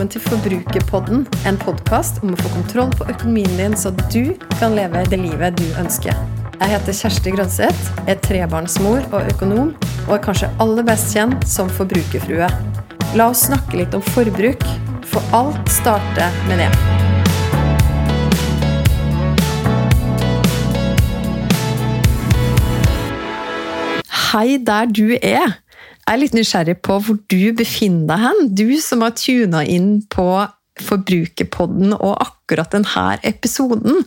velkommen til Forbrukerpodden, en podkast om å få kontroll på økonomien din, så du kan leve det livet du ønsker. Jeg heter Kjersti Grønseth, er trebarnsmor og økonom, og er kanskje aller best kjent som forbrukerfrue. La oss snakke litt om forbruk, for alt starter med det. Hei der du er! Jeg er litt nysgjerrig på hvor du befinner deg hen. Du som har tuna inn på Forbrukerpodden og akkurat denne episoden.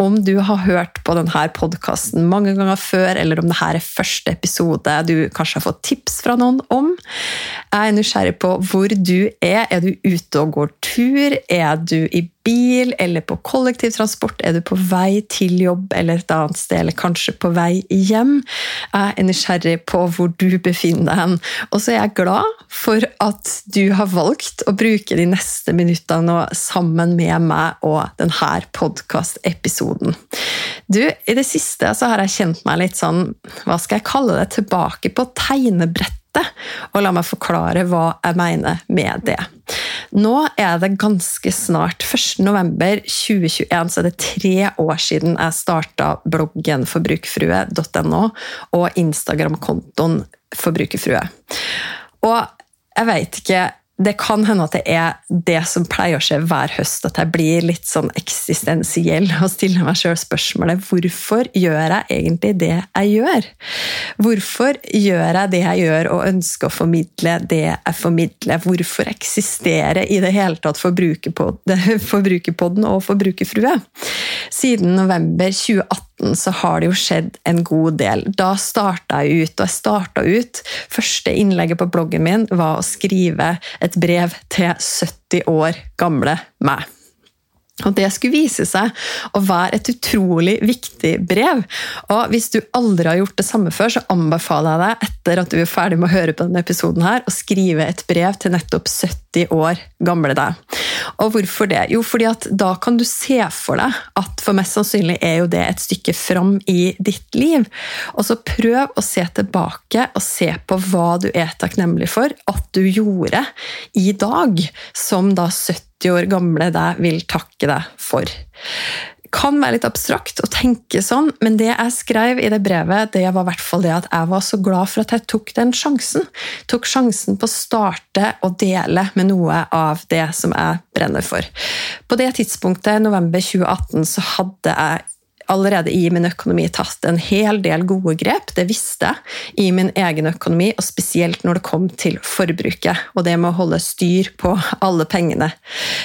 Om du har hørt på denne podkasten mange ganger før, eller om dette er første episode du kanskje har fått tips fra noen om. Jeg er nysgjerrig på hvor du er. Er du ute og går tur? Er du i bil eller på kollektivtransport? Er du på vei til jobb eller et annet sted, eller kanskje på vei hjem? Jeg er nysgjerrig på hvor du befinner deg. Og så er jeg glad for at du har valgt å bruke de neste minuttene sammen med meg og denne podkastepisoden. Du, I det siste så har jeg kjent meg litt sånn, hva skal jeg kalle det, tilbake på tegnebrettet. Og la meg forklare hva jeg mener med det. Nå er det ganske snart, 1.11.2021, så er det tre år siden jeg starta bloggen forbrukerfrue.no og Instagram-kontoen Forbrukerfrue. Og jeg veit ikke det kan hende at det er det som pleier å skje hver høst, at jeg blir litt sånn eksistensiell og stiller meg sjøl spørsmålet hvorfor gjør jeg egentlig det jeg gjør? Hvorfor gjør jeg det jeg gjør og ønsker å formidle det jeg formidler? Hvorfor eksisterer i det hele tatt Forbrukerpodden og Forbrukerfrue? Siden november 2018 så har det jo skjedd en god del. Da starta jeg ut, og jeg starta ut Første innlegget på bloggen min var å skrive et brev til 70 år gamle meg. Og Det skulle vise seg å være et utrolig viktig brev. Og Hvis du aldri har gjort det samme før, så anbefaler jeg deg etter at du er ferdig med å høre på denne episoden her, å skrive et brev til nettopp 70 år gamle deg. Og hvorfor det? Jo, fordi at da kan du se for deg at for mest sannsynlig er jo det et stykke fram i ditt liv. Og så prøv å se tilbake og se på hva du er takknemlig for at du gjorde i dag, som da 70 år gamle deg vil takke deg for kan være litt abstrakt å tenke sånn, men det jeg skrev i det brevet, det var i hvert fall det at jeg var så glad for at jeg tok den sjansen. Tok sjansen på å starte og dele med noe av det som jeg brenner for. På det tidspunktet, november 2018, så hadde jeg allerede i min økonomi tatt en hel del gode grep. Det visste jeg i min egen økonomi, og spesielt når det kom til forbruket og det med å holde styr på alle pengene.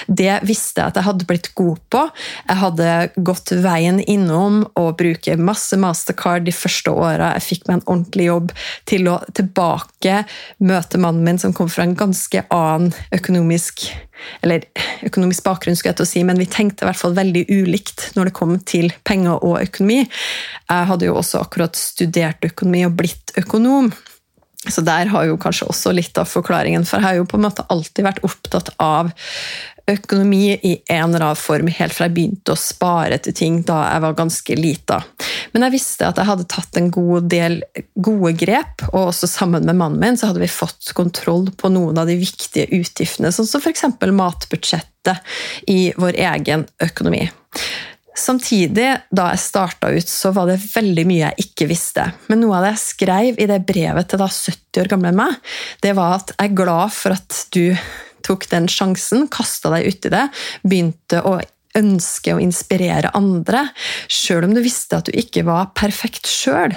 Det visste jeg at jeg hadde blitt god på. Jeg hadde gått veien innom å bruke masse mastercard de første åra jeg fikk meg en ordentlig jobb, til å tilbake møte mannen min som kom fra en ganske annen økonomisk eller økonomisk bakgrunn, skulle jeg til å si, men vi tenkte i hvert fall veldig ulikt når det kom til penger og økonomi. Jeg hadde jo også akkurat studert økonomi og blitt økonom. Så der har jo kanskje også litt av forklaringen, for jeg har jo på en måte alltid vært opptatt av økonomi i en eller annen form helt fra jeg begynte å spare til ting da jeg var ganske lita. Men jeg visste at jeg hadde tatt en god del gode grep, og også sammen med mannen min så hadde vi fått kontroll på noen av de viktige utgiftene, sånn som f.eks. matbudsjettet i vår egen økonomi. Samtidig, da jeg starta ut, så var det veldig mye jeg ikke visste. Men noe av det jeg skrev i det brevet til da 70 år gamle meg, det var at jeg er glad for at du tok den sjansen, kasta deg uti det, begynte å ønske å inspirere andre, sjøl om du visste at du ikke var perfekt sjøl.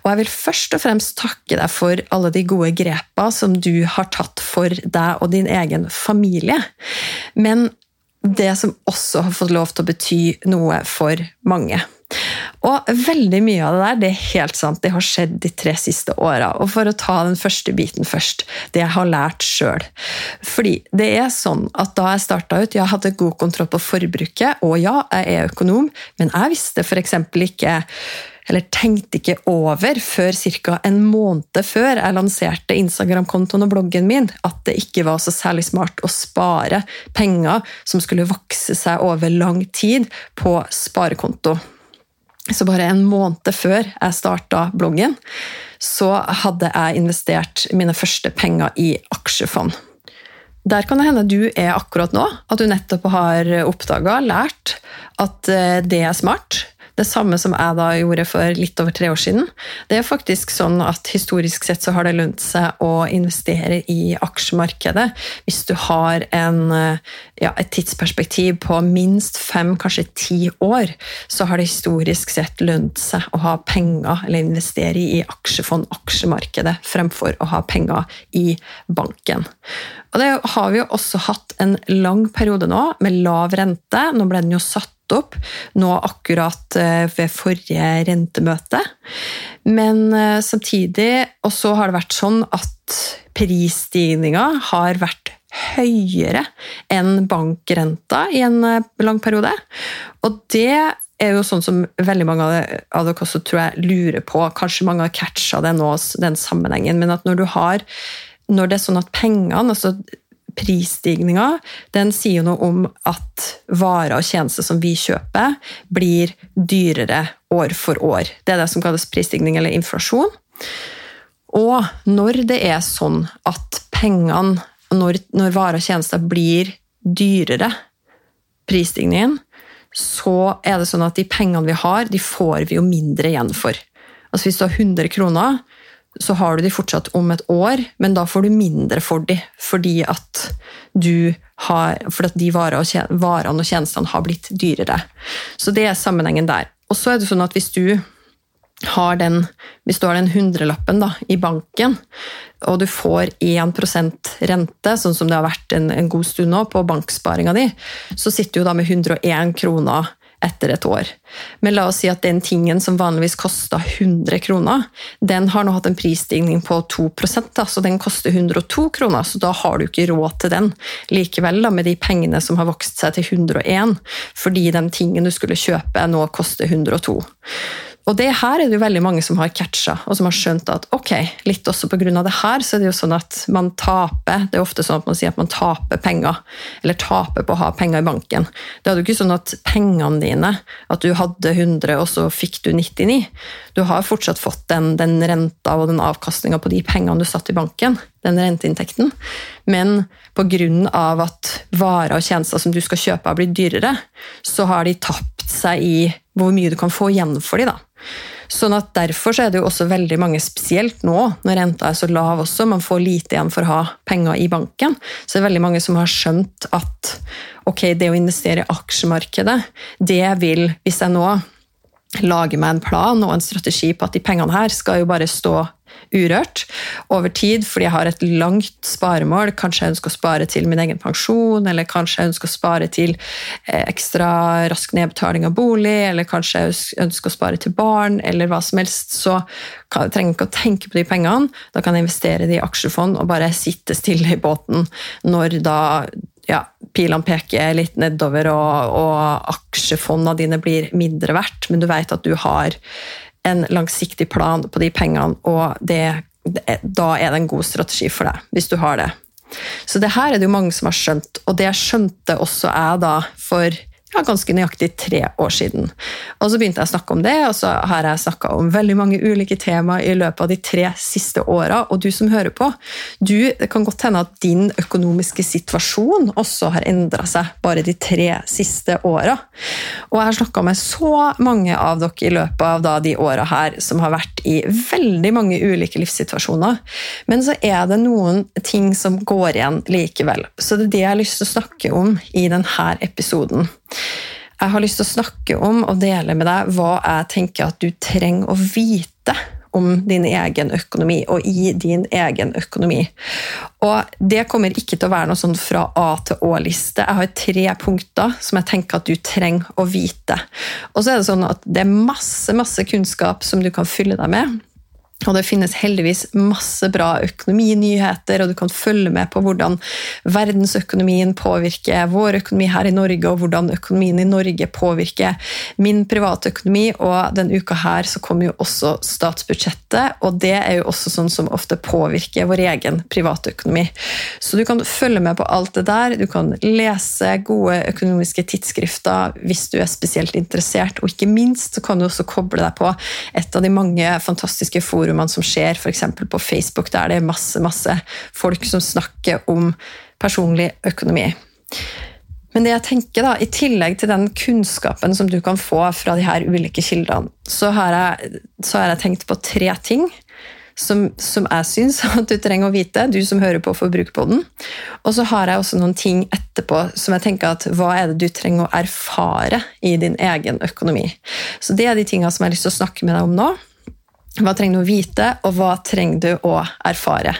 Og jeg vil først og fremst takke deg for alle de gode grepa som du har tatt for deg og din egen familie. Men det som også har fått lov til å bety noe for mange. Og veldig mye av det der det er helt sant, det har skjedd de tre siste åra. Og for å ta den første biten først, det jeg har lært sjøl. Fordi det er sånn at da jeg starta ut, jeg hadde god kontroll på forbruket, og ja, jeg er økonom, men jeg visste f.eks. ikke eller tenkte ikke over før ca. en måned før jeg lanserte Instagram-kontoen og bloggen min, at det ikke var så særlig smart å spare penger som skulle vokse seg over lang tid, på sparekonto. Så bare en måned før jeg starta bloggen, så hadde jeg investert mine første penger i aksjefond. der kan det hende du er akkurat nå. At du nettopp har oppdaga, lært, at eh, det er smart. Det samme som jeg da gjorde for litt over tre år siden. Det er faktisk sånn at Historisk sett så har det lønt seg å investere i aksjemarkedet hvis du har en, ja, et tidsperspektiv på minst fem, kanskje ti år. Så har det historisk sett lønt seg å ha penger eller investere i aksjefond, aksjemarkedet, fremfor å ha penger i banken. Og Det har vi jo også hatt en lang periode nå med lav rente. Nå ble den jo satt opp nå akkurat eh, ved forrige rentemøte. Men eh, samtidig Og så har det vært sånn at prisstigninga har vært høyere enn bankrenta i en eh, lang periode. Og det er jo sånn som veldig mange av dere også tror jeg lurer på. Kanskje mange har catcha det nå, den sammenhengen. Men at når du har når det er sånn at pengene, altså prisstigninga den sier noe om at varer og tjenester som vi kjøper, blir dyrere år for år. Det er det som kalles prisstigning eller inflasjon. Og når det er sånn at pengene, når, når varer og tjenester blir dyrere, prisstigningen, så er det sånn at de pengene vi har, de får vi jo mindre igjen for. Altså Hvis du har 100 kroner, så har du de fortsatt om et år, men da får du mindre for de, fordi at, har, fordi at de varene og tjenestene har blitt dyrere. Så det er sammenhengen der. Og så er det sånn at hvis du har den, hvis du har den hundrelappen da, i banken, og du får 1% rente, sånn som det har vært en, en god stund nå på banksparinga di, så sitter du da med 101 kroner etter et år. Men la oss si at den tingen som vanligvis kosta 100 kroner, den har nå hatt en prisstigning på 2 da, så den koster 102 kroner, så da har du ikke råd til den likevel, da, med de pengene som har vokst seg til 101, fordi den tingen du skulle kjøpe, nå koster 102. Og det her er det jo veldig mange som har catcha, og som har skjønt at ok, litt også pga. det her, så er det jo sånn at man taper Det er ofte sånn at man sier at man taper penger, eller taper på å ha penger i banken. Det er jo ikke sånn at pengene dine At du hadde 100, og så fikk du 99. Du har fortsatt fått den, den renta og den avkastninga på de pengene du satt i banken, den renteinntekten. Men pga. at varer og tjenester som du skal kjøpe, har blitt dyrere, så har de tapt seg i hvor mye du kan få igjen for dem. Sånn at Derfor så er det jo også veldig mange, spesielt nå når renta er så lav også, man får lite igjen for å ha penger i banken, så det er veldig mange som har skjønt at ok, det å investere i aksjemarkedet, det vil, hvis jeg nå lager meg en plan og en strategi på at de pengene her skal jo bare stå urørt over tid, fordi jeg har et langt sparemål. Kanskje jeg ønsker å spare til min egen pensjon, eller kanskje jeg ønsker å spare til eh, ekstra rask nedbetaling av bolig, eller kanskje jeg ønsker å spare til barn, eller hva som helst. Så jeg trenger ikke å tenke på de pengene. Da kan jeg investere det i aksjefond og bare sitte stille i båten når da pilene peker litt nedover og, og aksjefondene dine blir mindre verdt, men du vet at du har en langsiktig plan på de pengene, og det, da er det en god strategi for deg, hvis du har det. Så det her er det jo mange som har skjønt, og det skjønte også jeg da for ja, ganske nøyaktig tre år siden. Og Så begynte jeg å snakke om det, og så har jeg snakka om veldig mange ulike tema i løpet av de tre siste åra. Og du som hører på, du, det kan godt hende at din økonomiske situasjon også har endra seg bare de tre siste åra. Og jeg har snakka med så mange av dere i løpet av da, de åra her som har vært i veldig mange ulike livssituasjoner. Men så er det noen ting som går igjen likevel. Så det er det jeg har lyst til å snakke om i denne episoden. Jeg har lyst til å snakke om og dele med deg hva jeg tenker at du trenger å vite om din egen økonomi og i din egen økonomi. Og Det kommer ikke til å være noe sånn fra A til Å-liste. Jeg har tre punkter som jeg tenker at du trenger å vite. Og så er Det sånn at det er masse, masse kunnskap som du kan fylle deg med. Og det finnes heldigvis masse bra økonominyheter, og du kan følge med på hvordan verdensøkonomien påvirker vår økonomi her i Norge, og hvordan økonomien i Norge påvirker min private økonomi. Og denne uka her så kommer jo også statsbudsjettet, og det er jo også sånn som ofte påvirker vår egen private økonomi. Så du kan følge med på alt det der. Du kan lese gode økonomiske tidsskrifter hvis du er spesielt interessert, og ikke minst så kan du også koble deg på et av de mange fantastiske forumene forumene som skjer f.eks. på Facebook, der det er masse, masse folk som snakker om personlig økonomi. Men det jeg tenker da, i tillegg til den kunnskapen som du kan få fra de her ulike kildene, så har jeg, så har jeg tenkt på tre ting som, som jeg syns at du trenger å vite, du som hører på Forbrukerpodden. Og så har jeg også noen ting etterpå som jeg tenker at hva er det du trenger å erfare i din egen økonomi. Så det er de tingene som jeg har lyst til å snakke med deg om nå. Hva trenger du å vite, og hva trenger du å erfare?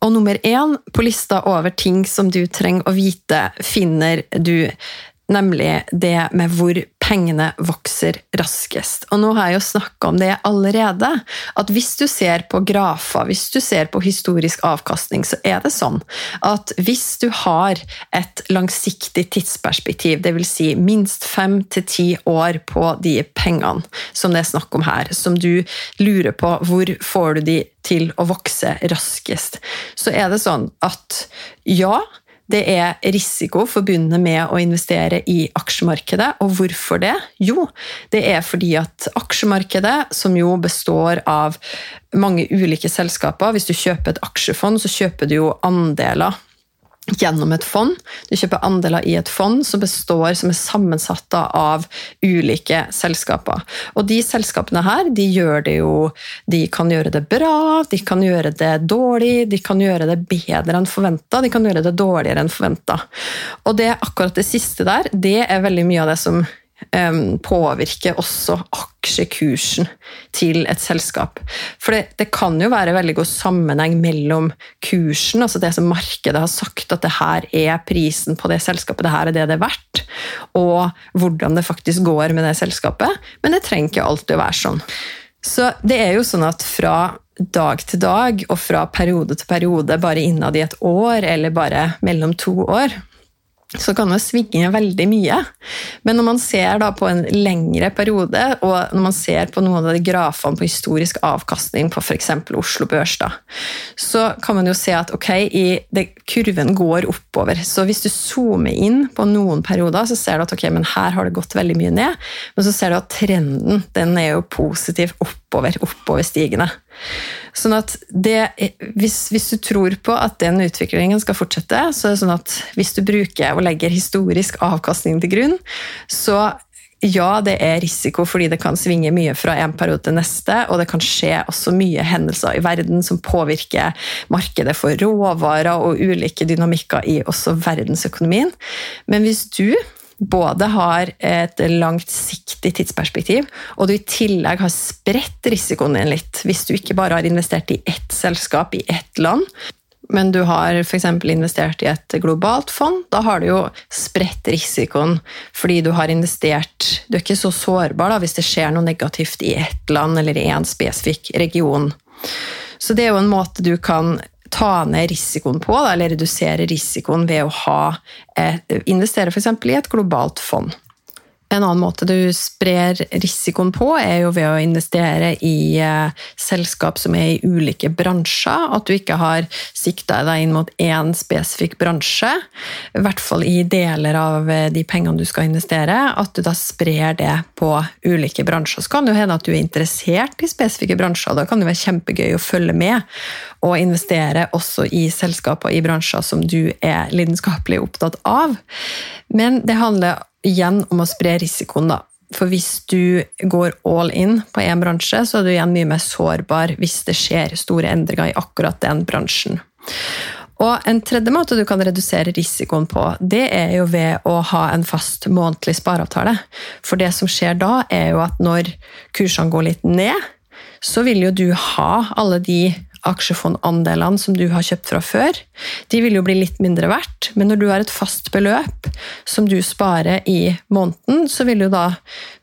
Og nummer én på lista over ting som du trenger å vite, finner du nemlig det med hvor pengene vokser raskest. Og nå har jeg jo snakka om det allerede, at hvis du ser på grafer, hvis du ser på historisk avkastning, så er det sånn at hvis du har et langsiktig tidsperspektiv, dvs. Si minst fem til ti år på de pengene som det er snakk om her, som du lurer på hvor får du de til å vokse raskest, så er det sånn at ja, det er risiko forbundet med å investere i aksjemarkedet. Og hvorfor det? Jo, det er fordi at aksjemarkedet, som jo består av mange ulike selskaper Hvis du kjøper et aksjefond, så kjøper du jo andeler gjennom et fond. Du kjøper andeler i et fond som består, som er sammensatt av ulike selskaper. Og de selskapene her, de gjør det jo De kan gjøre det bra, de kan gjøre det dårlig, de kan gjøre det bedre enn forventa, de kan gjøre det dårligere enn forventa. Og det akkurat det siste der, det er veldig mye av det som påvirker også aksjekursen til et selskap. For det, det, kan jo være veldig god sammenheng mellom kursen, altså det som markedet har sagt at det her er prisen på det selskapet, det her er det det er verdt, og hvordan det faktisk går med det selskapet. Men det trenger ikke alltid å være sånn. Så det er jo sånn at fra dag til dag og fra periode til periode, bare innad i et år eller bare mellom to år, så kan det svinge veldig mye. Men når man ser på en lengre periode, og når man ser på noen av de grafene på historisk avkastning på f.eks. Oslo Børs, da, så kan man jo se at okay, det, kurven går oppover. Så hvis du zoomer inn på noen perioder, så ser du at okay, her har det gått veldig mye ned. Men så ser du at trenden den er jo positiv oppover, oppoverstigende. Sånn at det, hvis, hvis, du tror på at den utviklingen skal fortsette, så er det sånn at hvis du bruker og legger historisk avkastning til grunn, så ja, det er risiko fordi det kan svinge mye fra en periode til neste, og det kan skje også mye hendelser i verden som påvirker markedet for råvarer og ulike dynamikker i også verdensøkonomien. Men hvis du både har et langsiktig tidsperspektiv, og du i tillegg har spredt risikoen din litt. Hvis du ikke bare har investert i ett selskap i ett land, men du har f.eks. investert i et globalt fond, da har du jo spredt risikoen fordi du har investert Du er ikke så sårbar da, hvis det skjer noe negativt i ett land eller i en spesifikk region. Så det er jo en måte du kan ta ned risikoen på, eller redusere risikoen ved å ha, eh, investere f.eks. i et globalt fond. En annen måte du sprer risikoen på, er jo ved å investere i eh, selskap som er i ulike bransjer. At du ikke har sikta deg inn mot én spesifikk bransje. I hvert fall i deler av eh, de pengene du skal investere. At du da sprer det på ulike bransjer. Så kan det jo hende at du er interessert i spesifikke bransjer. Da kan det være kjempegøy å følge med og investere også i selskaper i bransjer som du er lidenskapelig opptatt av. Men det handler igjen om å spre risikoen, da. For hvis du går all in på én bransje, så er du igjen mye mer sårbar hvis det skjer store endringer i akkurat den bransjen. Og En tredje måte du kan redusere risikoen på, det er jo ved å ha en fast månedlig spareavtale. For det som skjer da, er jo at når kursene går litt ned, så vil jo du ha alle de aksjefondandelene som du har kjøpt fra før, de vil jo bli litt mindre verdt. Men når du har et fast beløp som du sparer i måneden, så vil jo da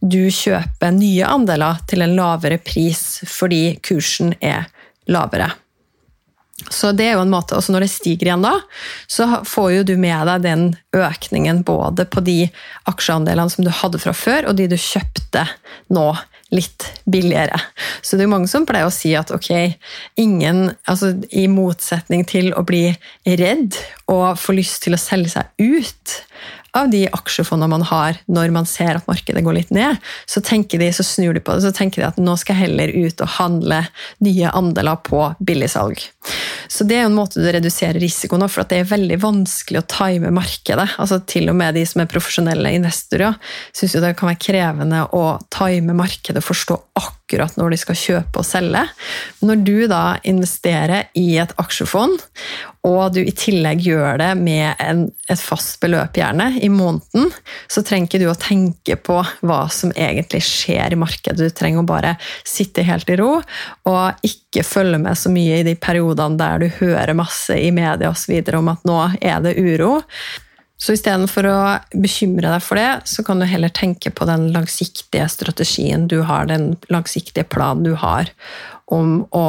du kjøpe nye andeler til en lavere pris fordi kursen er lavere. Så det er jo en måte, også Når det stiger igjen da, så får jo du med deg den økningen både på de aksjeandelene som du hadde fra før, og de du kjøpte nå litt billigere. Så det er mange som pleier å si at ok, ingen altså I motsetning til å bli redd og få lyst til å selge seg ut av de aksjefondene man har når man ser at markedet går litt ned, så, de, så snur de på det så tenker de at nå skal jeg heller ut og handle nye andeler på billigsalg. Så det er jo en måte du reduserer risikoen på, for det er veldig vanskelig å time markedet. Altså Til og med de som er profesjonelle investorer, syns det kan være krevende å time markedet, forstå akkurat når de skal kjøpe og selge. Når du da investerer i et aksjefond, og du i tillegg gjør det med en, et fast beløp gjerne i måneden, så trenger ikke du å tenke på hva som egentlig skjer i markedet. Du trenger å bare sitte helt i ro og ikke følge med så mye i de periodene der du hører masse i media osv. om at nå er det uro. Så istedenfor å bekymre deg for det, så kan du heller tenke på den langsiktige strategien du har, den langsiktige planen du har om å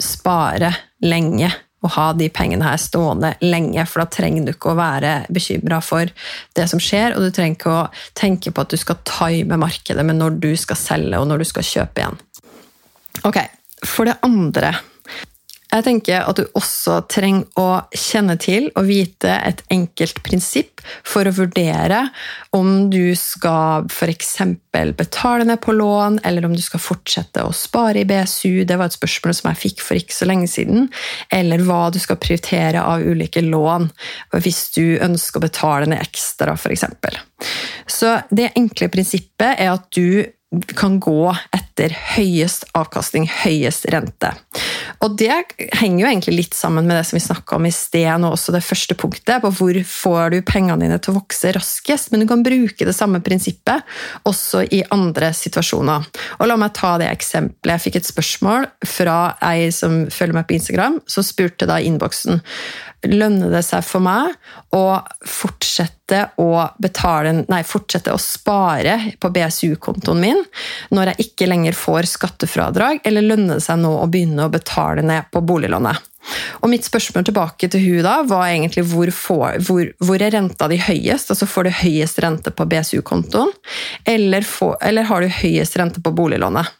spare lenge å ha de pengene her stående lenge, for da trenger du ikke å være bekymra for det som skjer, og du trenger ikke å tenke på at du skal time markedet med når du skal selge og når du skal kjøpe igjen. Ok, For det andre jeg tenker at du også trenger å kjenne til og vite et enkelt prinsipp for å vurdere om du skal f.eks. betale ned på lån, eller om du skal fortsette å spare i BSU. Det var et spørsmål som jeg fikk for ikke så lenge siden. Eller hva du skal prioritere av ulike lån hvis du ønsker å betale ned ekstra, f.eks. Så det enkle prinsippet er at du kan gå etter høyest avkastning, høyest rente. Og det henger jo egentlig litt sammen med det som vi snakka om i sted, og også det første punktet, på hvor får du pengene dine til å vokse raskest. Men du kan bruke det samme prinsippet også i andre situasjoner. Og la meg ta det eksempelet. Jeg fikk et spørsmål fra ei som følger meg på Instagram, som spurte da i innboksen lønner det seg for meg å fortsette å, betale, nei, fortsette å spare på BSU-kontoen min når jeg ikke lenger får skattefradrag, eller lønner det seg nå å begynne å betale ned på boliglånet? Og mitt spørsmål tilbake til hun da var egentlig hvor, får, hvor, hvor er renta di høyest? Altså Får du høyest rente på BSU-kontoen, eller, eller, har du høyest rente på boliglånet?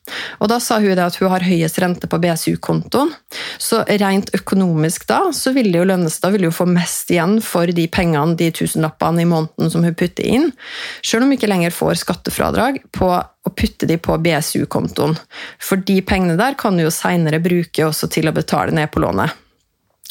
Og Da sa hun det at hun har høyest rente på BSU-kontoen. Så rent økonomisk da, så vil det jo lønne seg, da vil hun få mest igjen for de pengene, de tusenlappene i måneden som hun putter inn, selv om hun ikke lenger får skattefradrag på å putte de på BSU-kontoen. For de pengene der kan du jo seinere bruke også til å betale ned på lånet.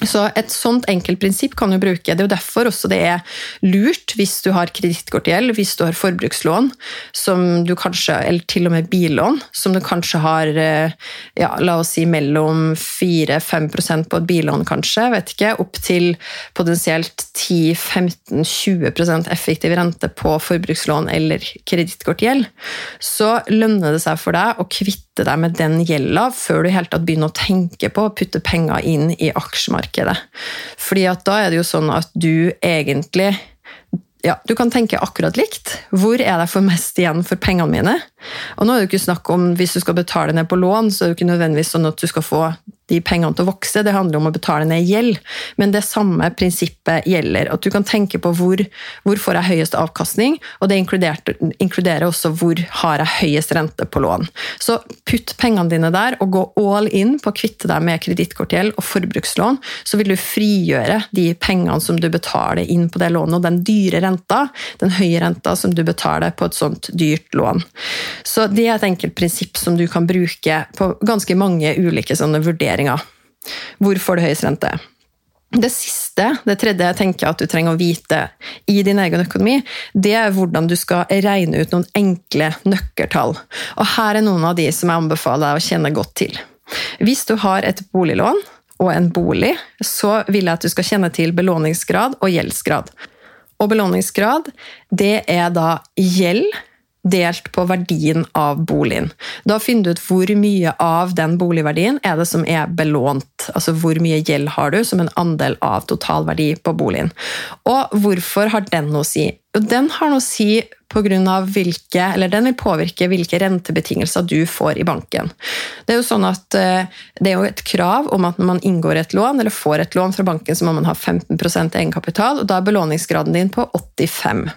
Så Et sånt enkelt prinsipp kan du bruke. Det er jo derfor også det er lurt hvis du har kredittkortgjeld, hvis du har forbrukslån, som du kanskje, eller til og med billån, som du kanskje har eh, ja, la oss si mellom 4-5% på et billån, kanskje, vet ikke, opp til potensielt 10-15-20% effektiv rente på forbrukslån eller kredittkortgjeld, så lønner det seg for deg å kvitte deg med den gjelda før du helt tatt begynner å tenke på å putte penger inn i aksjemarkedet. Fordi at da er det jo sånn at du egentlig ja, du kan tenke akkurat likt. Hvor er det for mest igjen for pengene mine? Og nå er det jo ikke snakk om Hvis du skal betale ned på lån, så er det jo ikke nødvendigvis sånn at du skal få de pengene til å vokse, det handler om å betale ned gjeld. Men det samme prinsippet gjelder. At du kan tenke på hvor, hvor får jeg høyest avkastning, og det inkluderer også hvor har jeg høyest rente på lån. Så putt pengene dine der, og gå all in på å kvitte deg med kredittkortgjeld og forbrukslån. Så vil du frigjøre de pengene som du betaler inn på det lånet, og den dyre renta, den høye renta som du betaler på et sånt dyrt lån. Så det er et enkelt prinsipp som du kan bruke på ganske mange ulike sånne vurderinger investeringer. Hvorfor det du høyest rente? Det siste, det tredje jeg tenker at du trenger å vite i din egen økonomi, det er hvordan du skal regne ut noen enkle nøkkertall. Og her er noen av de som jeg anbefaler deg å kjenne godt til. Hvis du har et boliglån og en bolig, så vil jeg at du skal kjenne til belåningsgrad og gjeldsgrad. Og belåningsgrad, det er da gjeld delt på verdien av boligen. Da finner du ut hvor mye av den boligverdien er det som er belånt. Altså hvor mye gjeld har du som en andel av totalverdi på boligen. Og hvorfor har den noe å si? Den har noe å si på grunn av hvilke, eller Den vil påvirke hvilke rentebetingelser du får i banken. Det er jo sånn at eh, det er jo et krav om at når man inngår et lån, eller får et lån fra banken, så må man ha 15% egenkapital, og da er belåningsgraden din på 85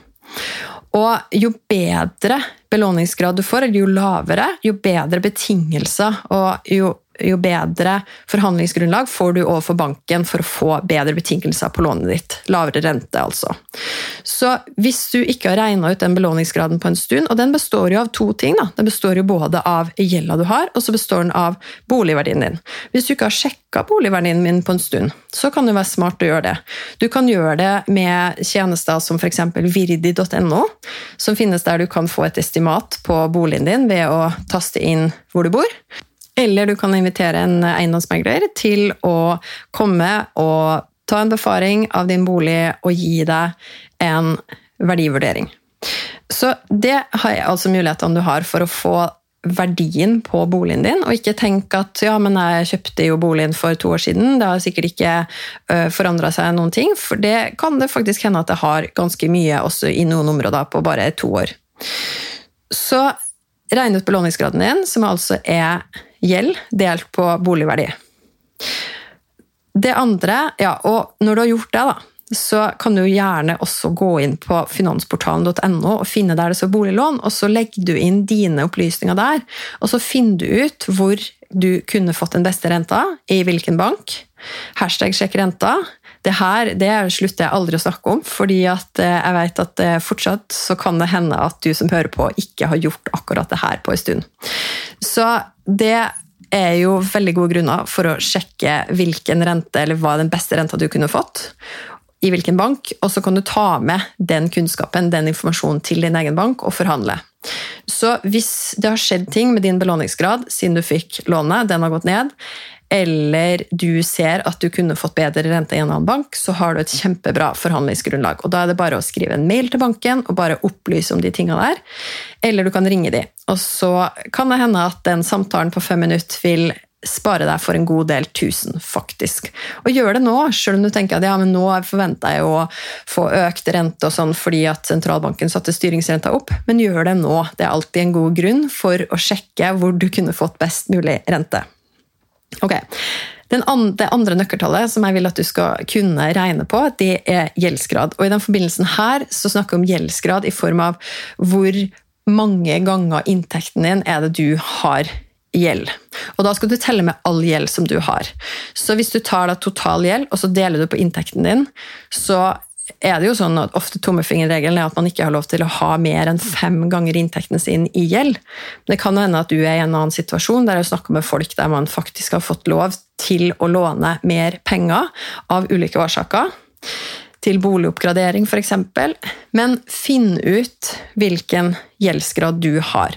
og jo bedre belåningsgrad du får, eller jo lavere, jo bedre betingelser og jo jo bedre forhandlingsgrunnlag får du overfor banken for å få bedre betingelser på lånet ditt. Lavere rente, altså. Så hvis du ikke har regna ut den belåningsgraden på en stund, og den består jo av to ting, da. Den består jo både av gjelda du har, og så består den av boligverdien din. Hvis du ikke har sjekka boligverdien min på en stund, så kan det være smart å gjøre det. Du kan gjøre det med tjenester som f.eks. virdi.no, som finnes der du kan få et estimat på boligen din ved å taste inn hvor du bor. Eller du kan invitere en eiendomsmegler til å komme og ta en befaring av din bolig og gi deg en verdivurdering. Så det har jeg altså mulighetene du har for å få verdien på boligen din, og ikke tenk at ja, men jeg kjøpte jo boligen for to år siden, det har sikkert ikke forandra seg noen ting. For det kan det faktisk hende at det har ganske mye også i noen områder på bare to år. Så regn ut belåningsgraden din, som altså er gjeld delt på boligverdi. Det andre, ja, og når du har gjort det, da, så kan du gjerne også gå inn på finansportalen.no og finne der det står boliglån, og så legger du inn dine opplysninger der. Og så finner du ut hvor du kunne fått den beste renta, i hvilken bank. Hashtag sjekk renta. Det her det slutter jeg aldri å snakke om, fordi eh, jeg vet at eh, fortsatt så kan det hende at du som hører på, ikke har gjort akkurat det her på en stund. Så det er jo veldig gode grunner for å sjekke hvilken rente, eller hva den beste renta du kunne fått, i hvilken bank, og så kan du ta med den kunnskapen, den informasjonen til din egen bank og forhandle. Så hvis det har skjedd ting med din belåningsgrad siden du fikk lånet, den har gått ned, eller du ser at du kunne fått bedre rente i en annen bank, så har du et kjempebra forhandlingsgrunnlag. Og Da er det bare å skrive en mail til banken og bare opplyse om de tinga der. Eller du kan ringe de. Og så kan det hende at den samtalen på fem minutter vil spare deg for en god del tusen, faktisk. Og gjør det nå, selv om du tenker at ja, men nå forventer jeg å få økt rente og sånn fordi at sentralbanken satte styringsrenta opp, men gjør det nå. Det er alltid en god grunn for å sjekke hvor du kunne fått best mulig rente. Ok, andre, Det andre nøkkeltallet som jeg vil at du skal kunne regne på, det er gjeldsgrad. Og I den forbindelsen her så snakker vi om gjeldsgrad i form av hvor mange ganger inntekten din er det du har gjeld. Og Da skal du telle med all gjeld som du har. Så Hvis du tar da total gjeld og så deler du på inntekten din, så er det jo sånn at ofte tommefingerregelen er at man ikke har lov til å ha mer enn fem ganger inntekten sin i gjeld. Men Det kan hende at du er i en annen situasjon der jeg snakker med folk der man faktisk har fått lov til å låne mer penger av ulike årsaker. Til boligoppgradering f.eks. Men finn ut hvilken gjeldsgrad du har.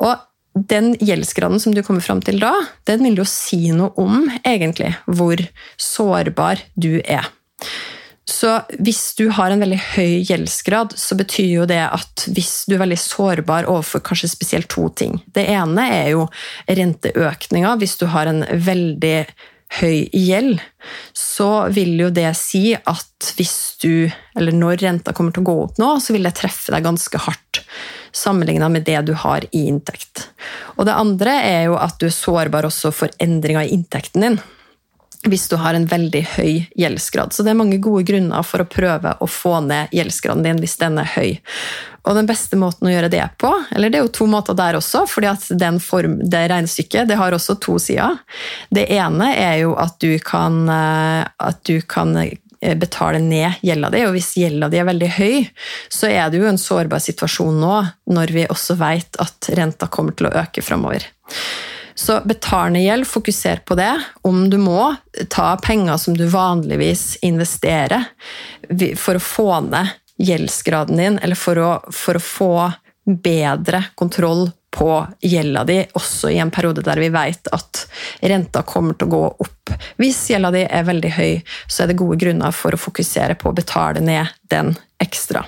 Og den gjeldsgraden som du kommer fram til da, den vil jo si noe om egentlig hvor sårbar du er. Så hvis du har en veldig høy gjeldsgrad, så betyr jo det at hvis du er veldig sårbar overfor kanskje spesielt to ting Det ene er jo renteøkninga. Hvis du har en veldig høy gjeld, så vil jo det si at hvis du, eller når renta kommer til å gå opp nå, så vil det treffe deg ganske hardt sammenligna med det du har i inntekt. Og det andre er jo at du er sårbar også for endringer i inntekten din hvis du har en veldig høy gjeldsgrad. Så det er mange gode grunner for å prøve å få ned gjeldsgraden din hvis den er høy. Og den beste måten å gjøre det på, eller det er jo to måter der også, fordi at form, det regnestykket det har også to sider. Det ene er jo at du kan, eh, at du kan eh, betale ned gjelda di, og hvis gjelda di er veldig høy, så er det jo en sårbar situasjon nå, når vi også vet at renta kommer til å øke framover. Så betalende gjeld, fokuser på det. Om du må, ta penger som du vanligvis investerer for å få ned gjeldsgraden din, eller for å, for å få bedre kontroll på gjelda di, også i en periode der vi vet at renta kommer til å gå opp. Hvis gjelda di er veldig høy, så er det gode grunner for å fokusere på å betale ned den ekstra.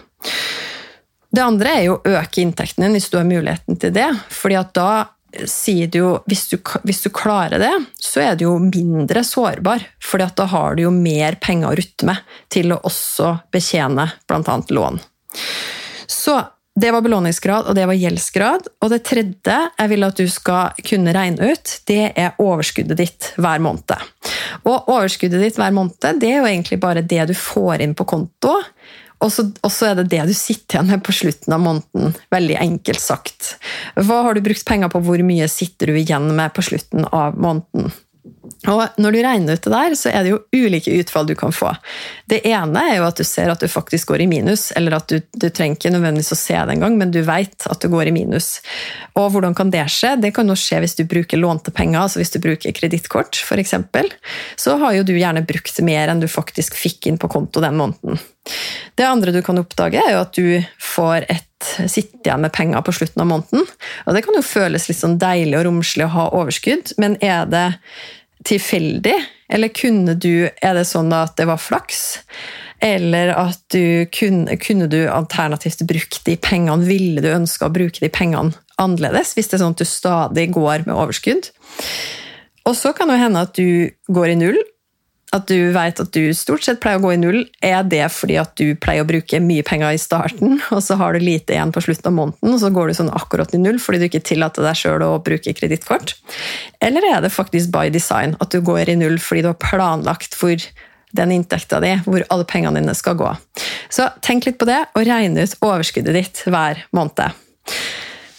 Det andre er jo å øke inntekten din hvis du har muligheten til det. fordi at da sier det jo hvis du, hvis du, klarer det, så er du jo mindre sårbar. For da har du jo mer penger å rutte med til å også betjene bl.a. lån. Så det var belåningsgrad, og det var gjeldsgrad. Og det tredje jeg vil at du skal kunne regne ut, det er overskuddet ditt hver måned. Og overskuddet ditt hver måned det er jo egentlig bare det du får inn på konto Og så, er det det du sitter igjen med på slutten av måneden. Veldig enkelt sagt. Hva har du brukt penger på, hvor mye sitter du igjen med på slutten av måneden? Og Når du regner ut det der, så er det jo ulike utfall du kan få. Det ene er jo at du ser at du faktisk går i minus, eller at du, du trenger ikke nødvendigvis å se det engang, men du vet at du går i minus. Og hvordan kan det skje? Det kan jo skje hvis du bruker lånte penger, altså hvis du bruker kredittkort f.eks. Så har jo du gjerne brukt mer enn du faktisk fikk inn på konto den måneden. Det andre du kan oppdage, er jo at du får et sitte igjen med penger på slutten av måneden. Og Det kan jo føles litt sånn deilig og romslig å ha overskudd, men er det tilfeldig? Eller kunne du, er det sånn at det var flaks? Eller at du kunne, kunne du alternativt brukt de pengene Ville du ønske å bruke de pengene annerledes, hvis det er sånn at du stadig går med overskudd? Og så kan det hende at du går i null, at du vet at du stort sett pleier å gå i null, er det fordi at du pleier å bruke mye penger i starten, og så har du lite igjen på slutten av måneden, og så går du sånn akkurat i null fordi du ikke tillater deg sjøl å bruke kredittkort? Eller er det faktisk by design at du går i null fordi du har planlagt for den inntekta di, hvor alle pengene dine skal gå? Så tenk litt på det, og regne ut overskuddet ditt hver måned.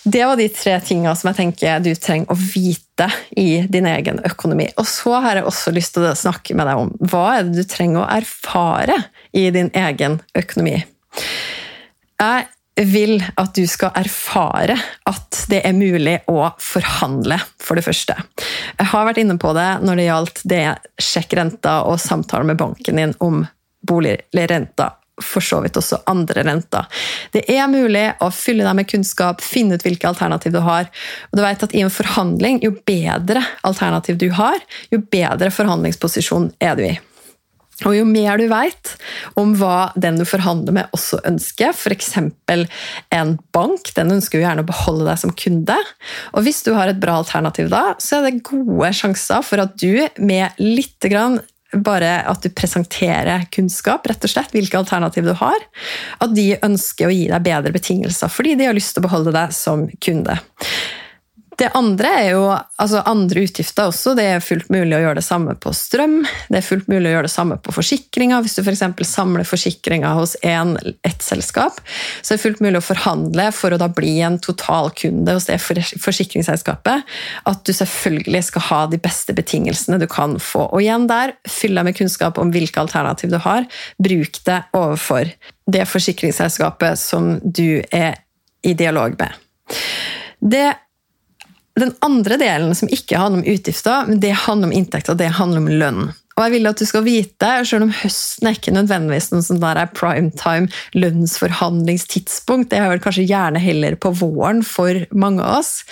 Det var de tre tingene som jeg tenker du trenger å vite i din egen økonomi. Og så har jeg også lyst til å snakke med deg om hva er det du trenger å erfare i din egen økonomi. Jeg vil at du skal erfare at det er mulig å forhandle, for det første. Jeg har vært inne på det når det gjaldt det sjekk renta og samtale med banken din om boligrenta for så vidt også andre renter. Det er mulig å fylle deg med kunnskap, finne ut hvilke alternativ du har. Og du vet at I en forhandling, jo bedre alternativ du har, jo bedre forhandlingsposisjon er du i. Og jo mer du vet om hva den du forhandler med også ønsker, f.eks. en bank, den ønsker jo gjerne å beholde deg som kunde. Og hvis du har et bra alternativ da, så er det gode sjanser for at du med litt bare at du presenterer kunnskap, rett og slett, hvilke alternativ du har. At de ønsker å gi deg bedre betingelser fordi de har lyst til å beholde deg som kunde. Det andre er jo altså andre utgifter også. Det er fullt mulig å gjøre det samme på strøm. Det er fullt mulig å gjøre det samme på forsikringer. Hvis du f.eks. For samler forsikringer hos en, ett selskap, så er det fullt mulig å forhandle for å da bli en totalkunde hos det forsikringsselskapet. At du selvfølgelig skal ha de beste betingelsene du kan få. Og igjen der, fyll deg med kunnskap om hvilke alternativ du har. Bruk det overfor det forsikringsselskapet som du er i dialog med. Det den andre delen, som ikke handler om utgifter, men det handler om inntekter, det handler om lønn. Og jeg vil at du skal vite, selv om høsten er ikke nødvendigvis noen sånn der primetime lønnsforhandlingstidspunkt, det er vel kanskje gjerne heller på våren for mange av oss,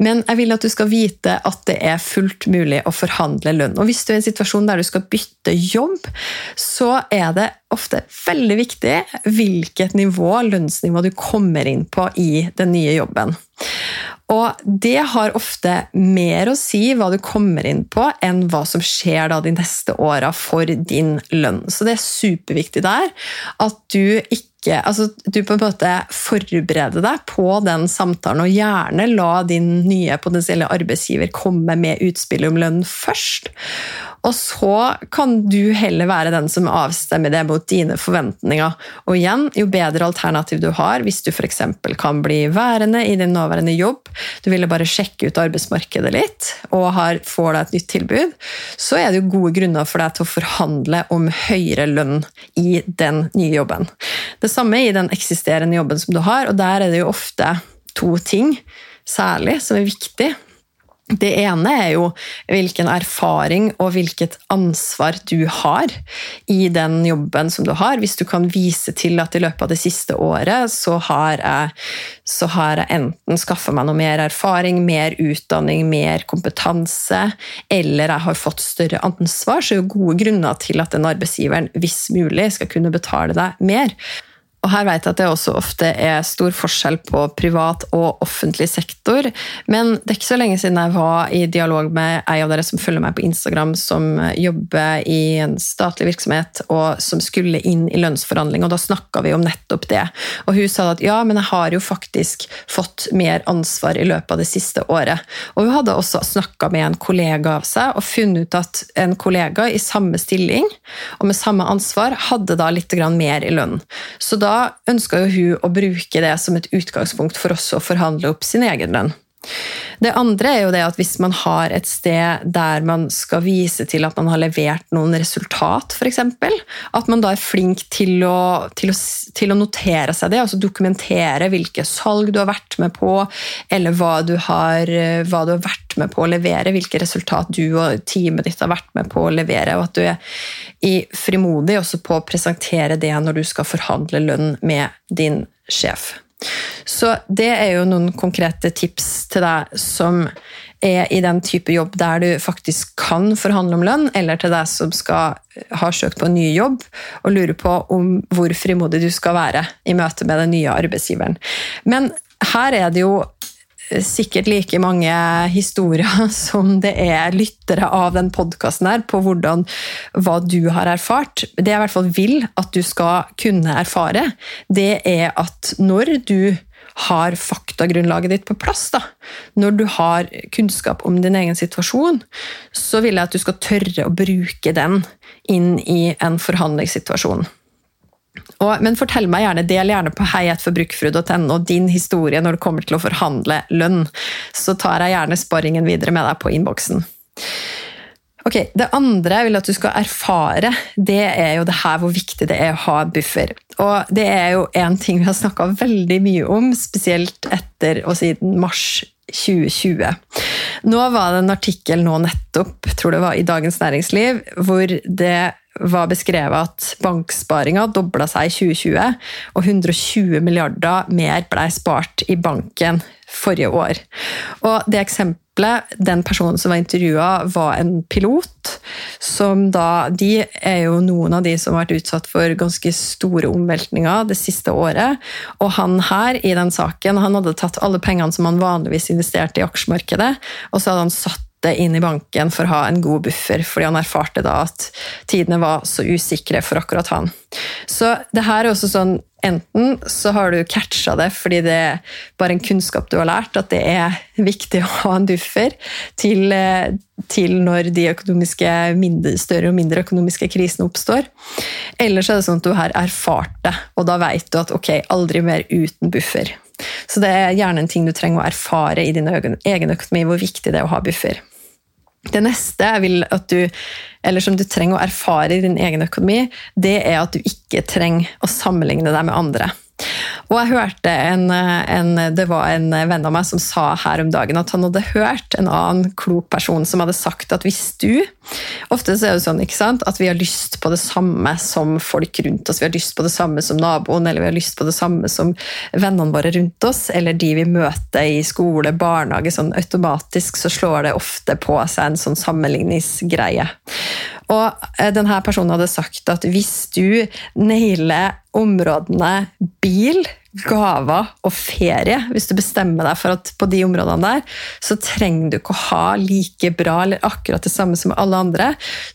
men jeg vil at du skal vite at det er fullt mulig å forhandle lønn. Og hvis du er i en situasjon der du skal bytte jobb, så er det ofte veldig viktig hvilket nivå, lønnsnivå du kommer inn på i den nye jobben. Og det har ofte mer å si hva du kommer inn på, enn hva som skjer de neste åra for din lønn. Så det er superviktig der at du ikke altså du på en måte forbereder deg på den samtalen, og gjerne la din nye potensielle arbeidsgiver komme med utspill om lønn først. Og så kan du heller være den som avstemmer det mot dine forventninger. Og igjen, jo bedre alternativ du har, hvis du f.eks. kan bli værende i din nåværende jobb, du ville bare sjekke ut arbeidsmarkedet litt og har, får deg et nytt tilbud, så er det jo gode grunner for deg til å forhandle om høyere lønn i den nye jobben. Det samme i den eksisterende jobben som du har, og der er det jo ofte to ting særlig som er viktig. Det ene er jo hvilken erfaring og hvilket ansvar du har i den jobben som du har. Hvis du kan vise til at i løpet av det siste året så har jeg, så har jeg enten skaffa meg noe mer erfaring, mer utdanning, mer kompetanse, eller jeg har fått større ansvar, så er det gode grunner til at den arbeidsgiveren, hvis mulig, skal kunne betale deg mer. Og her vet jeg at det også ofte er stor forskjell på privat og offentlig sektor. Men det er ikke så lenge siden jeg var i dialog med ei av dere som følger meg på Instagram, som jobber i en statlig virksomhet og som skulle inn i lønnsforhandling, og da snakka vi om nettopp det. Og hun sa at ja, men jeg har jo faktisk fått mer ansvar i løpet av det siste året. Og hun hadde også snakka med en kollega av seg og funnet ut at en kollega i samme stilling og med samme ansvar hadde da litt mer i lønn. Så da ønska hun å bruke det som et utgangspunkt for også å forhandle opp sin egen lønn. Det andre er jo det at hvis man har et sted der man skal vise til at man har levert noen resultat, f.eks., at man da er flink til å, til, å, til å, notere seg det, altså dokumentere hvilke salg du har vært med på, eller hva du, har, hva du har vært med på å levere, hvilke resultat du og teamet ditt har vært med på å levere, og at du er frimodig også på å presentere det når du skal forhandle lønn med din sjef. Så det er jo noen konkrete tips til deg som er i den type jobb der du faktisk kan forhandle om lønn, eller til deg som skal ha søkt på en ny jobb og lurer på om hvor frimodig du skal være i møte med den nye arbeidsgiveren. Men her er det jo sikkert like mange historier som det er lyttere av den podkasten her, på hvordan, hva du har erfart. Det jeg i hvert fall vil at du skal kunne erfare, det er at når du har faktagrunnlaget ditt på plass, da. når du har kunnskap om din egen situasjon, så vil jeg at du skal tørre å bruke den inn i en forhandlingssituasjon. Og, men fortell meg gjerne, del gjerne på heietforbrukerfrue.no din historie når det kommer til å forhandle lønn. Så tar jeg gjerne sparringen videre med deg på innboksen. Ok, Det andre jeg vil at du skal erfare, det er jo det her hvor viktig det er å ha buffer. Og det er jo en ting vi har snakka veldig mye om, spesielt etter og siden mars 2020. Nå var det en artikkel nå nettopp, tror det var i Dagens Næringsliv, hvor det var beskrevet at banksparinga dobla seg i 2020, og 120 milliarder mer blei spart i banken forrige år. Og det eksempelet, den personen som var intervjua, var en pilot. som da, De er jo noen av de som har vært utsatt for ganske store omveltninger det siste året. Og han her, i den saken, han hadde tatt alle pengene som han vanligvis investerte i aksjemarkedet, og så hadde han satt det inn i banken for å ha en god buffer, fordi han erfarte da at tidene var så usikre for akkurat han. Så det her er også sånn Enten så har du catcha det fordi det er bare en kunnskap du har lært, at det er viktig å ha en buffer til, til når de mindre, større og mindre økonomiske krisene oppstår. Eller så er det sånn at du har erfart det, og da vet du at ok, aldri mer uten buffer. Så det er gjerne en ting du trenger å erfare i din egen økonomi, hvor viktig det er å ha buffer. Det neste jeg vil at du, eller som du trenger å erfare i din egen økonomi, det er at du ikke trenger å sammenligne deg med andre. Og jeg hørte en, en, Det var en venn av meg som sa her om dagen at han hadde hørt en annen klok person som hadde sagt at hvis du Ofte så er det sånn ikke sant, at vi har lyst på det samme som folk rundt oss. Vi har lyst på det samme som naboen, eller vi har lyst på det samme som vennene våre rundt oss, eller de vi møter i skole, barnehage. sånn Automatisk så slår det ofte på seg en sånn sammenligningsgreie. Og eh, denne personen hadde sagt at hvis du nailer områdene bil, gaver og ferie, hvis du bestemmer deg for at på de områdene der, så trenger du ikke å ha like bra eller akkurat det samme som alle andre,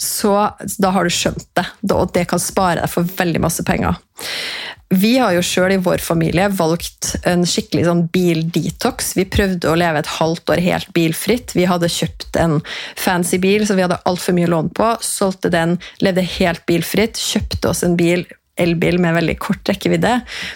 så da har du skjønt det. Og det kan spare deg for veldig masse penger. Vi har jo sjøl i vår familie valgt en skikkelig sånn bildetox. Vi prøvde å leve et halvt år helt bilfritt. Vi hadde kjøpt en fancy bil så vi hadde altfor mye lån på. Solgte den, levde helt bilfritt, kjøpte oss en bil elbil med veldig kort rekkevidde.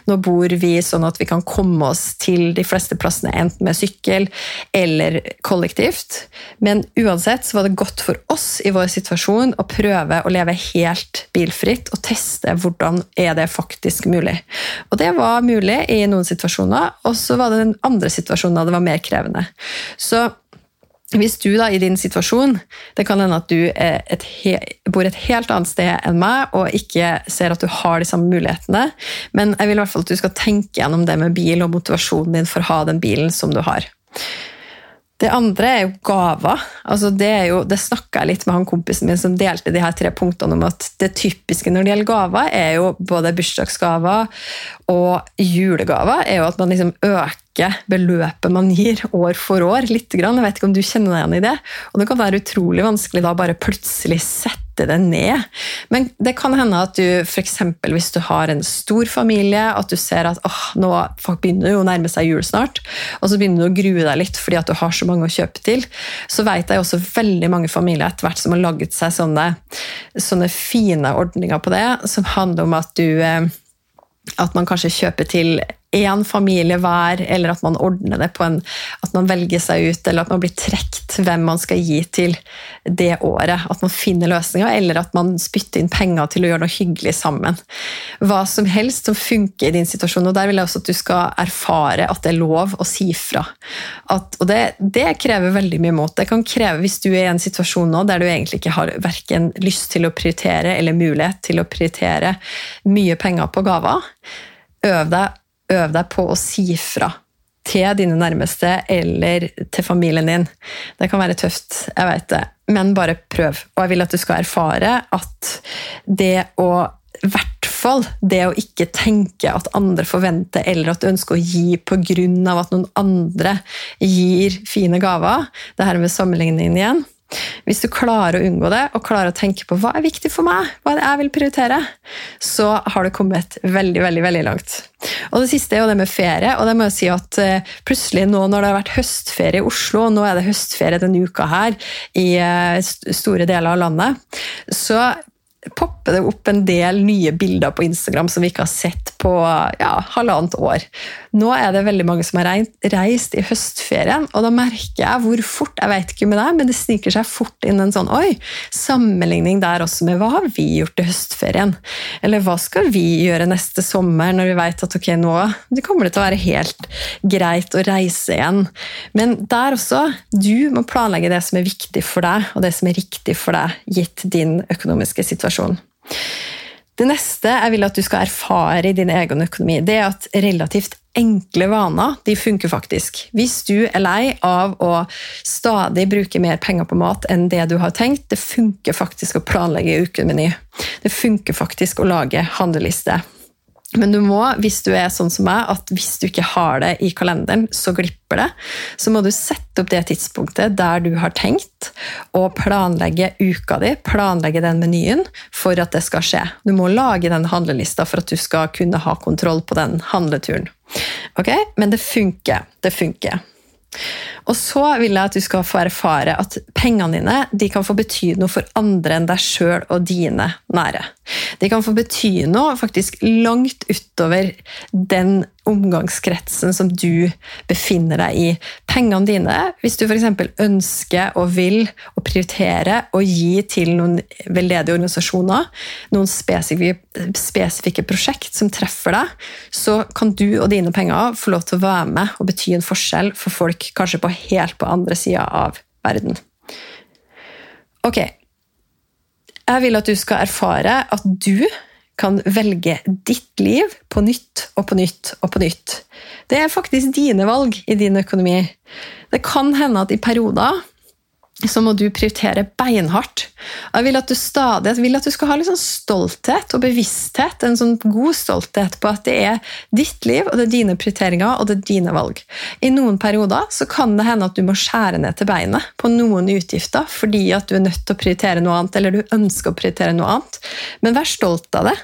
Nå bor vi sånn at vi kan komme oss til de fleste plassene enten med sykkel eller kollektivt. Men uansett så var det godt for oss i vår situasjon å prøve å leve helt bilfritt og teste hvordan er det faktisk mulig. Og det var mulig i noen situasjoner, og så var det den andre situasjonen det var mer krevende. Så hvis du da i din situasjon Det kan hende at du et bor et helt annet sted enn meg og ikke ser at du har de samme mulighetene, men jeg vil i hvert fall at du skal tenke gjennom det med bil og motivasjonen din for å ha den bilen som du har. Det andre er jo gaver. Altså det, er det snakka jeg litt med han kompisen min som delte de her tre punktene om at det typiske når det gjelder gaver, er jo både bursdagsgaver og julegaver. er jo At man liksom øker beløpet man gir år for år. litt. Grann. Jeg vet ikke om du kjenner deg igjen i det. Og det kan være utrolig vanskelig da bare plutselig sette det ned. Men det kan hende at du f.eks. hvis du har en stor familie, at du ser at åh, nå begynner jo å nærme seg jul snart, og så begynner du å grue deg litt fordi at du har så mange å kjøpe til, så vet jeg også veldig mange familier etter hvert som har laget seg sånne, sånne fine ordninger på det, som handler om at du eh, at man kanskje kjøper til én familie hver, eller at man ordner det på en At man velger seg ut, eller at man blir trukket hvem man skal gi til det året. At man finner løsninger, eller at man spytter inn penger til å gjøre noe hyggelig sammen. Hva som helst som funker i din situasjon. og Der vil jeg også at du skal erfare at det er lov å si fra. At, og det, det, krever veldig mye mot. Det kan kreve, hvis du er i en situasjon nå der du egentlig ikke har verken lyst til å prioritere eller mulighet til å prioritere mye penger på gaver, øv deg øv deg på å si fra til dine nærmeste eller til familien din. Det kan være tøft, jeg vet det, men bare prøv. Og jeg vil at du skal erfare at det å i hvert fall det å ikke tenke at andre forventer, eller at du ønsker å gi pga. at noen andre gir fine gaver. Det her med sammenligningen igjen. Hvis du klarer å unngå det, og klarer å tenke på hva er viktig for meg, hva er det jeg vil prioritere, så har du kommet veldig veldig, veldig langt. Og Det siste er jo det med ferie. og det må jeg si at eh, Plutselig nå når det har vært høstferie i Oslo, og nå er det høstferie denne uka her i eh, store deler av landet, så popper det opp en del nye bilder på Instagram som vi ikke har sett på ja, halvannet år. Nå er det veldig mange som har reist i høstferien, og da merker jeg hvor fort Jeg vet ikke med deg, men det sniker seg fort inn en sånn oi, sammenligning der også med hva har vi gjort i høstferien? Eller hva skal vi gjøre neste sommer, når vi vet at ok, nå det kommer det til å være helt greit å reise igjen. Men der også, du må planlegge det som er viktig for deg, og det som er riktig for deg, gitt din økonomiske situasjon situasjon. Det neste jeg vil at du skal erfare i din egen økonomi, det er at relativt enkle vaner de funker faktisk. Hvis du er lei av å stadig bruke mer penger på mat enn det du har tenkt, det funker faktisk å planlegge ukemeny. Det funker faktisk å lage handleliste. Men du må, hvis du er sånn som meg, at hvis du ikke har det i kalenderen, så glipper det. Så må du sette opp det tidspunktet der du har tenkt, og planlegge uka di, planlegge den menyen, for at det skal skje. Du må lage den handlelista for at du skal kunne ha kontroll på den handleturen. Ok? Men det funker. Det funker. Og så vil jeg at du skal få erfare at pengene dine de kan få bety noe for andre enn deg sjøl og dine nære. De kan få bety noe faktisk langt utover den omgangskretsen som du befinner deg i. Pengene dine, hvis du f.eks. ønsker og vil å prioritere å gi til noen veldedige organisasjoner, noen spesifikke, spesifikke prosjekt som treffer deg, så kan du og dine penger få lov til å være med og bety en forskjell for folk kanskje på helt på andre sida av verden. Ok, jeg vil at du skal erfare at du kan velge ditt liv på nytt og på nytt og på nytt. Det er faktisk dine valg i din økonomi. Det kan hende at i perioder så må du prioritere beinhardt. Jeg vil at du stadig vil at du skal ha litt sånn stolthet og bevissthet, en sånn god stolthet på at det er ditt liv, og det er dine prioriteringer og det er dine valg. I noen perioder så kan det hende at du må skjære ned til beinet på noen utgifter fordi at du er nødt til å prioritere noe annet, eller du ønsker å prioritere noe annet. Men vær stolt av det.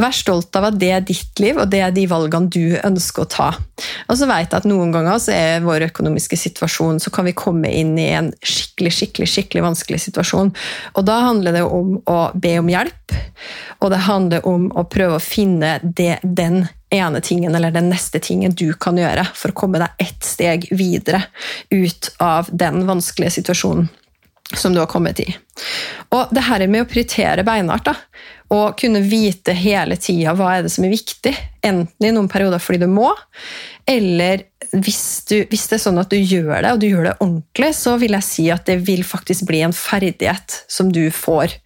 Vær stolt av at det er ditt liv, og det er de valgene du ønsker å ta. Og så vet jeg at Noen ganger så er vår økonomiske situasjon så kan vi komme inn i en skikkelig skikkelig, skikkelig vanskelig situasjon. Og Da handler det om å be om hjelp, og det handler om å prøve å finne det, den ene tingen eller den neste tingen du kan gjøre for å komme deg ett steg videre ut av den vanskelige situasjonen som du har kommet i. Og det her med å prioritere beinhardt, da, og kunne vite hele tida hva er det som er viktig, enten i noen perioder fordi du må, eller hvis, du, hvis, det er sånn at du gjør det, og du gjør det ordentlig, så vil jeg si at det vil faktisk bli en ferdighet som du får.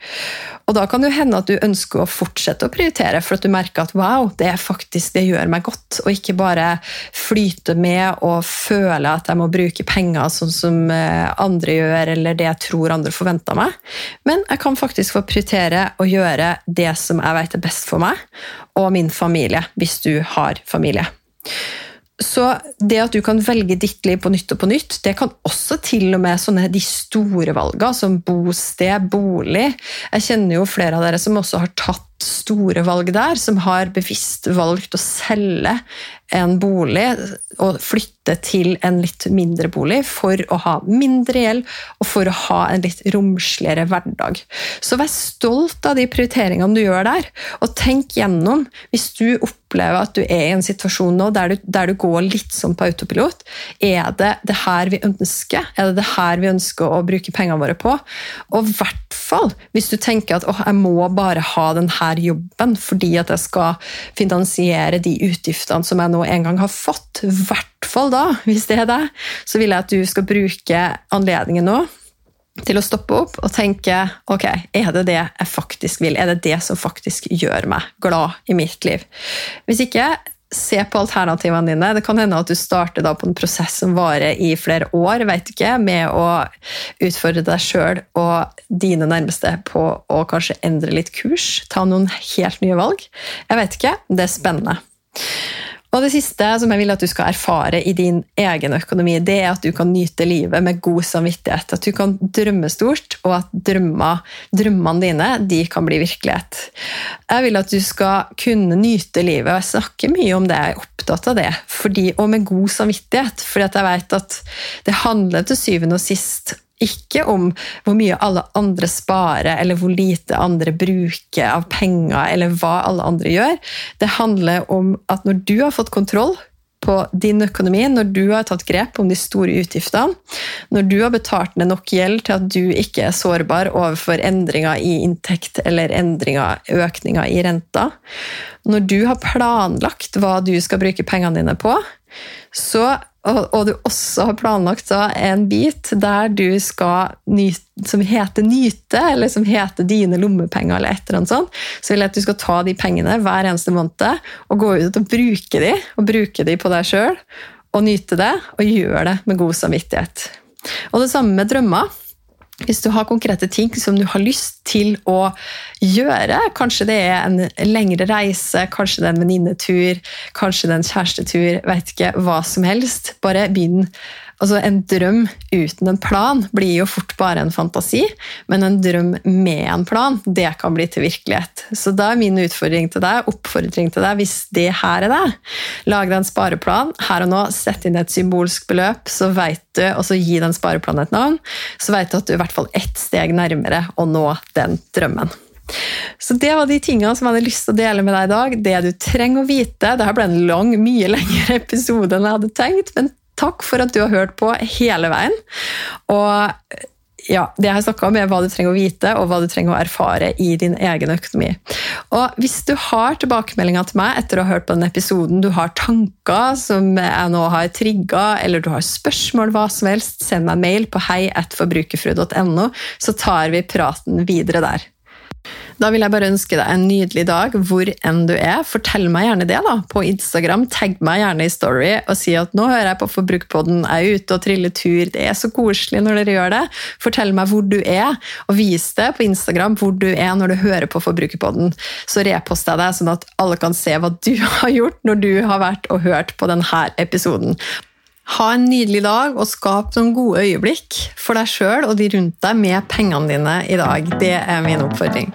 Og da kan det hende at du ønsker å fortsette å prioritere, for at du merker at wow, det faktisk, det gjør meg godt, og ikke bare flyte med og føle at jeg må bruke penger sånn som eh, andre gjør, eller det jeg tror andre forventer meg. Men jeg kan faktisk få prioritere å gjøre det som jeg vet er best for meg og min familie, hvis du har familie. Så det at du kan velge ditt liv på nytt og på nytt, det kan også til og med sånne de store valgene, som bosted, bolig. Jeg kjenner jo flere av dere som også har tatt store valg der, som har bevisst valgt å selge en bolig og flytte til en litt mindre bolig for å ha mindre gjeld og for å ha en litt romsligere hverdag. Så vær stolt av de prioriteringene du gjør der, og tenk gjennom hvis du opplever at du er i en situasjon nå der du, der du går litt sånn på autopilot. Er det det her vi ønsker? Er det det her vi ønsker å bruke pengene våre på? Og i hvert fall hvis du tenker at jeg må bare ha denne jobben fordi at jeg skal finansiere de utgiftene som jeg nå en gang har fått, i hvert fall da, hvis det er det, så vil jeg at du skal bruke anledningen nå til å stoppe opp og tenke ok, er det det jeg faktisk vil? Er det det som faktisk gjør meg glad i mitt liv? Hvis ikke, se på alternativene dine. Det kan hende at du starter på en prosess som varer i flere år vet ikke, med å utfordre deg sjøl og dine nærmeste på å kanskje endre litt kurs. Ta noen helt nye valg. Jeg vet ikke. Det er spennende. Og det siste som jeg vil at du skal erfare i din egen økonomi, det er at du kan nyte livet med god samvittighet. At du kan drømme stort, og at drømmer, drømmene dine de kan bli virkelighet. Jeg vil at du skal kunne nyte livet, og jeg snakker mye om det, jeg er opptatt av det. Fordi, og med god samvittighet, fordi jeg vet at det handler til syvende og sist ikke om hvor mye alle andre sparer, eller hvor lite andre bruker av penger, eller hva alle andre gjør. Det handler om at når du har fått kontroll på din økonomi, når du har tatt grep om de store utgiftene, når du har betalt ned nok gjeld til at du ikke er sårbar overfor endringer i inntekt eller endringer, økninger i renta, når du har planlagt hva du skal bruke pengene dine på, så og, og, du også har planlagt en bit der du skal nyte, som heter 'nyte', eller som heter 'dine lommepenger', eller et eller annet sånt, så vil jeg at du skal ta de pengene hver eneste måned og gå ut og bruke de, og bruke de på deg sjøl, og nyte det, og gjøre det med god samvittighet. Og det samme med drømmer. Hvis du har konkrete ting som du har lyst til å gjøre, kanskje det er en lengre reise, kanskje det er en venninnetur, kanskje det er en kjærestetur, vet ikke, hva som helst, bare begynn Altså, En drøm uten en plan blir jo fort bare en fantasi, men en drøm med en plan, det kan bli til virkelighet. Så da er min utfordring til deg, oppfordring til deg, hvis det her er deg, lag deg en spareplan her og nå, sett inn et symbolsk beløp, så vet du, og så gi den spareplanen et navn, så vet du at du er i hvert fall ett steg nærmere å nå den drømmen. Så Det var de tingene som jeg hadde lyst til å dele med deg i dag. Det du trenger å vite. Dette ble en lang, mye lengre episode enn jeg hadde tenkt, men takk for at du har hørt på hele veien. Og ja, det jeg har snakka om, er hva du trenger å vite og hva du trenger å erfare i din egen økonomi. Og Hvis du har tilbakemeldinger til meg etter å ha hørt på denne episoden, du har tanker som jeg nå har trigga, eller du har spørsmål, hva som helst, send meg mail på heiatforbrukerfrue.no, så tar vi praten videre der. Da vil jeg bare ønske deg en nydelig dag hvor enn du er. Fortell meg gjerne det da, på Instagram. Tagg meg gjerne i Story og si at nå hører jeg på Forbrukerpodden, jeg er ute og triller tur. Det er så koselig når dere gjør det. Fortell meg hvor du er, og vis det på Instagram hvor du er når du hører på Forbrukerpodden. Så reposter jeg deg, sånn at alle kan se hva du har gjort når du har vært og hørt på denne episoden. Ha en nydelig dag og skap noen gode øyeblikk for deg sjøl og de rundt deg med pengene dine i dag. Det er min oppfordring.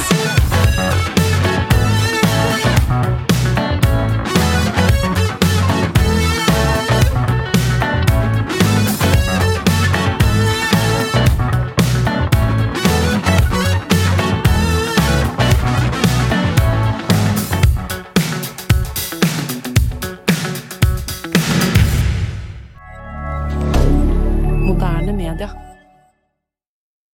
Moderne media.